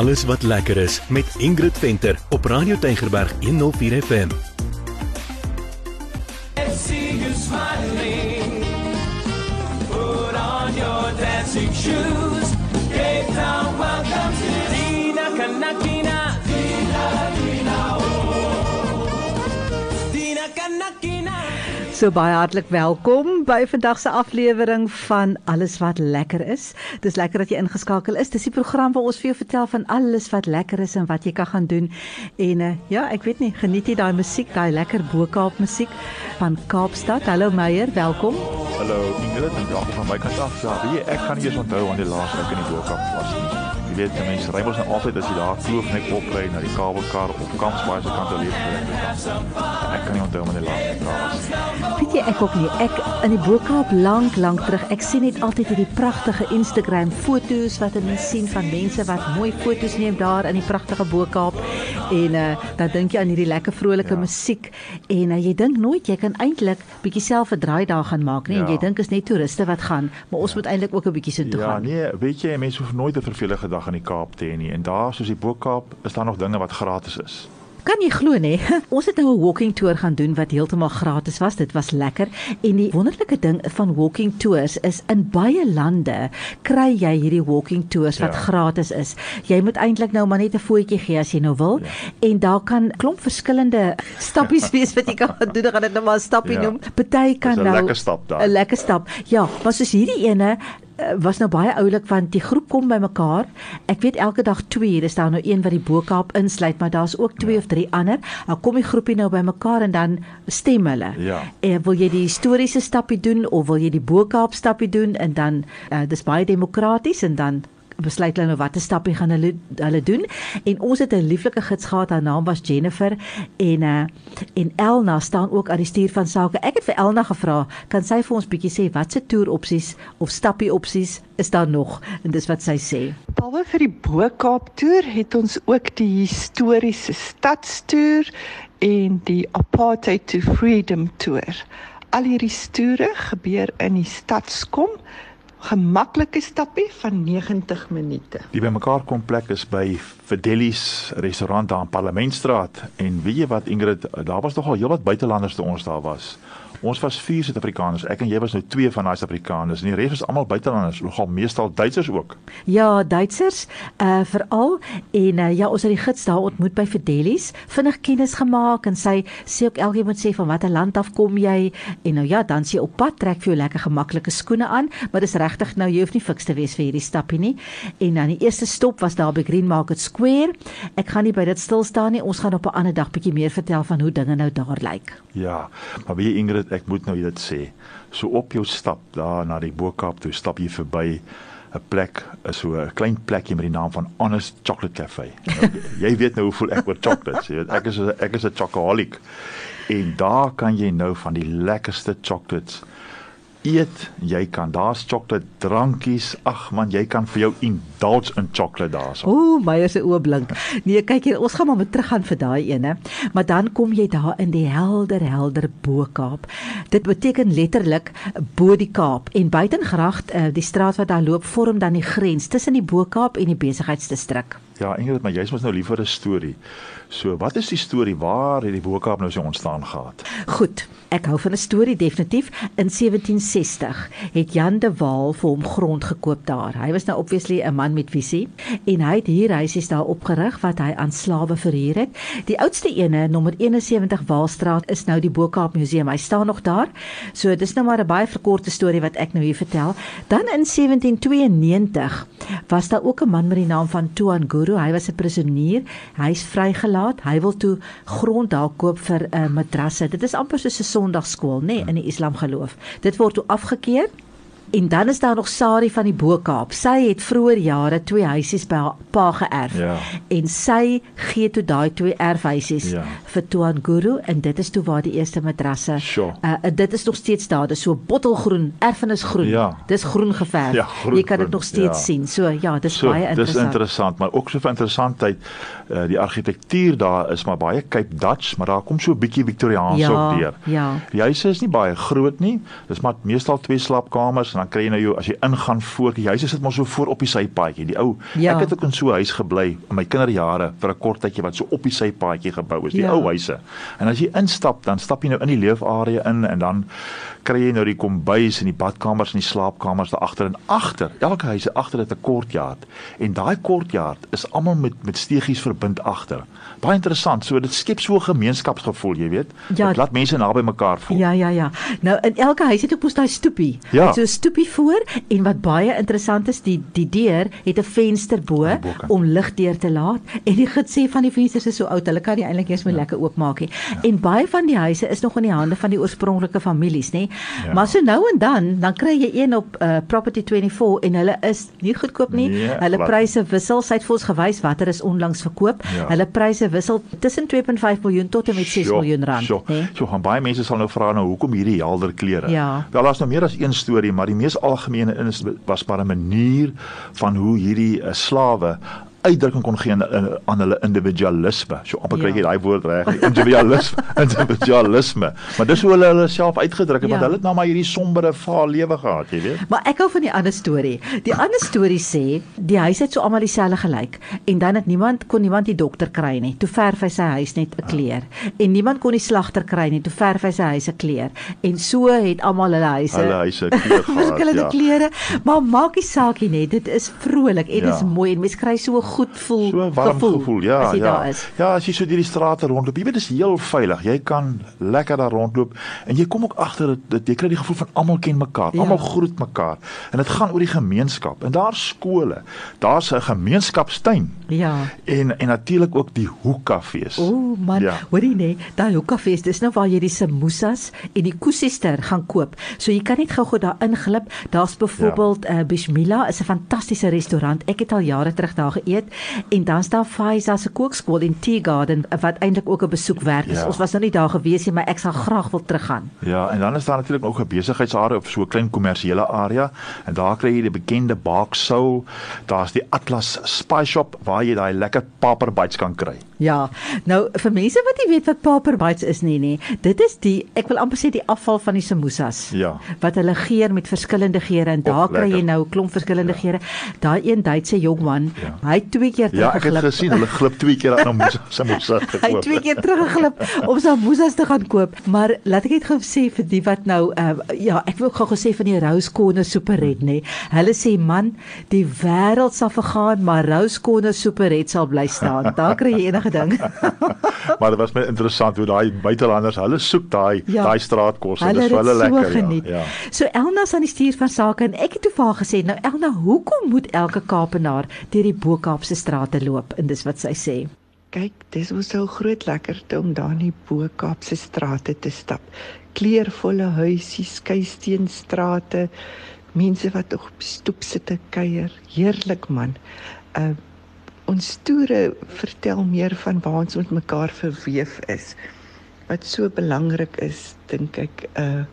Alles wat lekker is met Ingrid Venter op Radio Tygerberg 104 FM. Put on your dancing shoes. So baie hartlik welkom by vandag se aflewering van Alles wat lekker is. Dis lekker dat jy ingeskakel is. Dis die program waar ons vir jou vertel van alles wat lekker is en wat jy kan gaan doen. En uh, ja, ek weet nie, geniet jy daai musiek, daai lekker Bokaap musiek van Kaapstad. Hallo Meyer, welkom. Hallo Ingrid en dalk van my kant af. Ja, weet jy, ek kan nie eens onthou wanneer laas ek in die Boekkamp was nie. Jy weet, die mense ry mos nou altyd as jy daar kloof net opry na die kabelkar of Kampsbaai se kant leef getrek. Ek kan nie onthou wanneer laas ek daar was nie. Ek ook nie. Ek in die Bokaap lank lank terug. Ek sien net altyd hierdie pragtige Instagram foto's wat mense sien van mense wat mooi foto's neem daar in die pragtige Bokaap. En uh, dan dink jy aan hierdie lekker vrolike ja. musiek en uh, jy dink nooit jy kan eintlik bietjie self 'n draai daar gaan maak nie. Ja. En jy Ja. dink is net toeriste wat gaan, maar ons ja. moet eintlik ook 'n bietjie so toe Ja, gaan. nee, weet jy, mense hoef nooit 'n vervelige dag in die Kaap te hê nie. En daar soos die Boekkaap is daar nog dinge wat gratis is. Kan jy glo nê? Ons het nou 'n walking tour gaan doen wat heeltemal gratis was. Dit was lekker. En die wonderlike ding van walking tours is in baie lande kry jy hierdie walking tours wat Ja. gratis is. Jy moet eintlik nou maar net 'n voetjie gee as jy nou wil. Ja. En daar kan klomp verskillende stappies wees wat jy kan doen. Ek gaan dit nou maar 'n stappie Ja. noem. Party kan Dis 'n nou lekker stap daar. 'n Lekker stap. Ja, maar soos hierdie ene was nou baie oulik want die groep kom bymekaar. Ek weet elke dag 2 is daar nou een wat die Bokaap insluit, maar daar's ook 2 of 3 ander. Dan kom die groepie nou bymekaar en dan stem hulle. Ja. En wil jy die historiese stappie doen of wil jy die Bokaap stappie doen en dan uh, dis baie demokraties en dan besluit hulle nou watter stappie gaan hulle hulle doen en ons het 'n lieflike gids gehad haar naam was Jennifer en uh, en Elna staan ook aan die stuur van sake ek het vir Elna gevra kan sy vir ons bietjie sê watse toer opsies of stappie opsies is daar nog en dis wat sy sê Behalwe vir die Bokaap toer het ons ook die historiese stadstoer en die Apartheid to Freedom toer. Al hierdie toere gebeur in die stadskom. Gemaklike stappie van 90 minute. Die bymekaar kom plek is by Fideli's restaurant daar in Parlementstraat en weet jy wat Ingrid, daar was nogal heelwat buitelanders toe ons daar was. Ons was vier Suid-Afrikaners. Ek en jy was nou twee van daai Suid-Afrikaners en die res was almal buitelanders, nogal meestal Duitsers ook. Ja, Duitsers, uh veral en uh, ja, ons het die gids daar ontmoet by Fideli's, vinnig kennis gemaak en sy sê ook elkeen moet sê van watter land af kom jy en nou ja, dan sê jy op pad trek vir jou lekker gemaklike skoene aan, maar dis regtig nou jy hoef nie fiks te wees vir hierdie stappie nie. En dan die eerste stop was daar by Green Market Square. Ek gaan nie by dit stil staan nie. Ons gaan op 'n ander dag bietjie meer vertel van hoe dinge nou daar lyk. Ja, maar weet jy Ingrid, ek moet nou dit sê. So op jou stap daar na die Bokaap toe stap jy verby 'n plek, so 'n klein plekkie met die naam van Honest Chocolate Cafe. Nou, jy weet nou hoe voel ek oor chocolates, jy weet ek is ek is 'n chocoholic. En daar kan jy nou van die lekkerste chocolates eet. Jy kan daar's chocolate drankies. Ag man, jy kan vir jou indulge in chocolate daarso. Ooh, is 'n oë blink. Nee, kyk hier, ons gaan maar met teruggaan vir daai ene. Maar dan kom jy daar in die helder helder Bo-Kaap. Dit beteken letterlik bo die Kaap en buitengracht, uh, die straat wat daar loop, vorm dan die grens tussen die Bo-Kaap en die besigheidsdistrik. Ja, Ingrid, maar jy's mos nou lief vir 'n storie. So, wat is die storie waar het die Bokaap nou so ontstaan gehad? Goed, ek hou van 'n storie definitief. In 1760 het Jan de Waal vir hom grond gekoop daar. Hy was nou obviously 'n man met visie en hy het hier huisies daar opgerig wat hy aan slawe verhuur het. Die oudste ene, nommer 71 Waalstraat, is nou die Bokaap Museum. Hy staan nog daar. So dis nou maar 'n baie verkorte storie wat ek nou hier vertel. Dan in 1792 was daar ook 'n man met die naam van Tuan Guru. Hy was 'n prisonier. Hy's vrygelaat. Hy wil toe grond daar koop vir 'n uh, madrasse. Dit is amper soos 'n Sondagskool, nê, nee, in die Islam geloof. Dit word toe afgekeur. En dan is daar nog Sari van die Bo-Kaap. Sy het vroeër jare twee huisies by haar pa geërf. Ja. En sy gee toe daai twee erfhuisies Ja. vir Tuan Guru en dit is toe waar die eerste madrasse. Sure. Uh, uh, dit is nog steeds daar. Dit is so bottelgroen, erfenisgroen. Ja. Dis groen geverf. Ja, groen, Jy kan dit groen, nog steeds ja. sien. So ja, dis So, baie dis interessant. interessant, maar ook so vir interessantheid, uh, die argitektuur daar is maar baie Cape Dutch, maar daar kom so 'n bietjie Victoriaans Ja, ook deur. ja. Die huise is nie baie groot nie. Dis maar meestal twee slaapkamers en dan kry jy nou jou as jy ingaan voor die huise sit maar so voor op die sypaadjie. Die ou Ja. ek het ook in so 'n huis gebly in my kinderjare vir 'n kort tydjie wat so op die sypaadjie gebou is, die Ja. ou huise. En as jy instap, dan stap jy nou in die leefarea in en dan kry jy nou die kombuis en die badkamers en die slaapkamers daar agter en agter. Elke huis het agter dit 'n kortjaard en daai kortjaard is almal met met stegies verbind agter. Baie interessant. So dit skep so 'n gemeenskapsgevoel, jy weet. Ja. Dit laat mense naby mekaar voel. Ja ja ja. Nou in elke huis het ook mos daai stoepie. Ja. So 'n stoepie voor en wat baie interessant is, die die deur het 'n venster bo bokant. om lig deur te laat en die gids sê van die vensters is so oud, hulle kan nie eintlik eers meer ja. lekker oopmaak nie. Ja. En baie van die huise is nog in die hande van die oorspronklike families, nê. Ja. Maar so nou en dan, dan kry jy een op uh, Property 24 en hulle is nie goedkoop nie. Nee, hulle glad pryse wissel. Sy het vir ons gewys watter is onlangs verkoop. Ja. Hulle pryse wissel tussen 2.5 miljoen tot en met 6 Sjoe, miljoen rand, nê. So gaan baie mense sal nou vra nou hoekom hierdie helder kleure. Ja. Wel daar's nou meer as een storie, maar die mees algemene is was maar 'n manier van hoe hierdie uh, slawe uitdrukking kon gee aan, aan- aan hulle individualisme. So amper kry Ja. jy daai woord reg, individualisme, individualisme. Maar dis hoe hulle hulle self uitgedruk het, Ja. want hulle het nou maar hierdie sombere vaal lewe gehad, jy weet. Maar ek hou van die ander storie. Die ander storie sê die huis het so almal dieselfde gelyk en dan het niemand kon niemand die dokter kry nie. Toe verf hy sy huis net 'n kleur. En niemand kon die slagter kry nie. Toe verf hy sy huis 'n kleur. En so het almal hulle huise Hulle huise kleur gehad. verskillende ja. kleure, maar maak nie saak nie, net. dit is vrolik en dit Ja. is mooi en mens kry so 'n goed voel So warm gevoel, gevoel ja, as jy ja. daar is. Ja, as jy so deur die strate rondloop, jy weet dis heel veilig. Jy kan lekker daar rondloop en jy kom ook agter dit dit- jy kry die gevoel van almal ken mekaar, Ja. almal groet mekaar. En dit gaan oor die gemeenskap. En daar's skole. Daar's 'n gemeenskapstuin. Ja. En en natuurlik ook die hoekkafees. O man, ja. Ja. hoorie nee, daai hoekkafees, dis nou waar jy die samosas en die koesister gaan koop. So jy kan net gou-gou daar inglip. Daar's byvoorbeeld ja. uh, Bismillah is 'n fantastiese restaurant. Ek het al jare terug daar geëet en dan staan Faiza se kookskool en Tea Garden wat eintlik ook 'n besoek werd is. Ja. Ons was nou nie daar gewees nie, maar ek sal graag wil teruggaan. Ja, en dan is daar natuurlik ook 'n besigheidsarea of so 'n klein kommersiële area en daar kry jy die bekende Baak Soul. Daar's die Atlas Spice Shop waar jy daai lekker paper bites kan kry. Ja. Nou vir mense wat nie weet wat paper bites is nie, nê. Dit is die ek wil amper sê die afval van die samosas. Ja. Wat hulle geur met verskillende geure en daar kry jy nou 'n klomp verskillende geure. Daai een Duitse jongman, Ja. hy het twee keer Ja, ek het teruggeglip. gesien hulle glip twee keer aan moes se moes Hy het twee keer teruggeglip om samosas te gaan koop. Maar laat ek net gou sê vir die wat nou uh, ja, ek wil ook gou gesê van die Rose Corner Superred nê. Hulle sê man, die wêreld sal vergaan, maar Rose Corner Superred sal bly staan. Daar kry jy enige ding. Maar dit was my interessant hoe daai buitelanders, hulle soek daai Ja. daai straatkos en Hulle dis vir hulle so lekker. geniet. Ja. ja. So Elna is aan die stuur van sake en ek het toe vir haar gesê, nou Elna, hoekom moet elke Kaapenaar deur die Bo-Kaapse strate loop? En dis wat sy sê. Kyk, dis ons so groot lekkerte om daar in die Bo-Kaapse strate te stap. Kleurvolle huisies, keisteenstrate, mense wat op stoep sit te kuier. Heerlik man. Uh ons toere vertel meer van waar ons met mekaar verweef is. Wat so belangrik is, dink ek, uh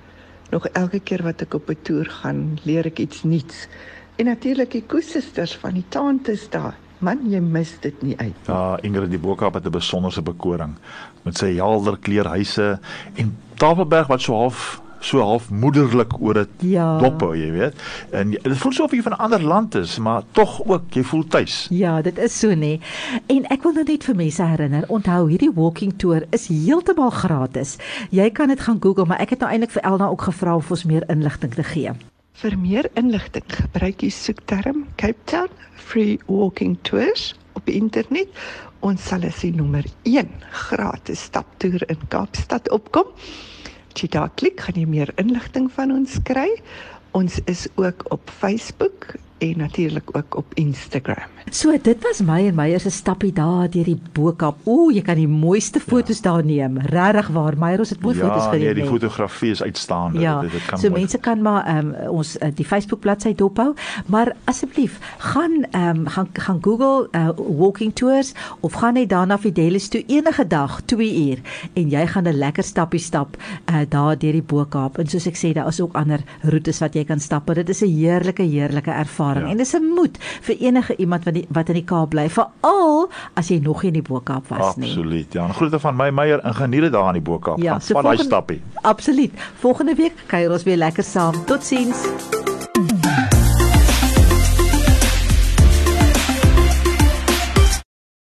nog elke keer wat ek op 'n toer gaan, leer ek iets nuuts. En natuurlik die koesisters van die tantes daar. Man, jy mis dit nie uit. Ja, Ingrid die Bokaap het 'n besonderse bekoring met sy helder kleurhuise en Tafelberg wat so half so half moederlik oor dit Ja. dop jy weet. En jy- dit voel so of jy van 'n ander land is, maar tog ook jy voel tuis. Ja, dit is so nê. En ek wil nou net vir mense herinner, onthou hierdie walking tour is heeltemal gratis. Jy kan dit gaan Google, maar ek het nou eintlik vir Elna ook gevra of ons meer inligting te gee. Vir meer inligting gebruik die soekterm Cape Town Free Walking Tours op die internet. Ons sal as die nommer 1 gratis staptoer in Kaapstad opkom. Daar klik, gaan jy meer inligting van ons kry. Ons is ook op Facebook en natuurlik ook op Instagram. So, dit was my en Meyer se stappie daar deur die Bo-Kaap. Ooh, jy kan die mooiste foto's ja. daar neem. Regtig waar, Meyer, ons het mooi foto's ja, geneem. nee, die fotografie is uitstaande. Ja, dit, dit kan so mooi- mense kan maar ehm um, ons uh, die Facebook bladsy dophou, maar asseblief gaan ehm um, gaan gaan Google uh, walking tours of gaan net daarna Fidelis toe enige dag 2 uur en jy gaan 'n lekker stappie stap uh, daar deur die Bo-Kaap. En soos ek sê, daar is ook ander roetes wat jy kan stap. maar Dit is 'n heerlike heerlike ervaring Ja. en dis 'n moed vir enige iemand wat die, wat in die Kaap bly, veral as jy nog nie in die Bo-Kaap was nie. Absoluut. Ja, en groete van my Meyer en geniet dit daar in die Bokaap. Ja, so vat daai stappie. Absoluut. Volgende week kuier ons weer lekker saam. Totsiens.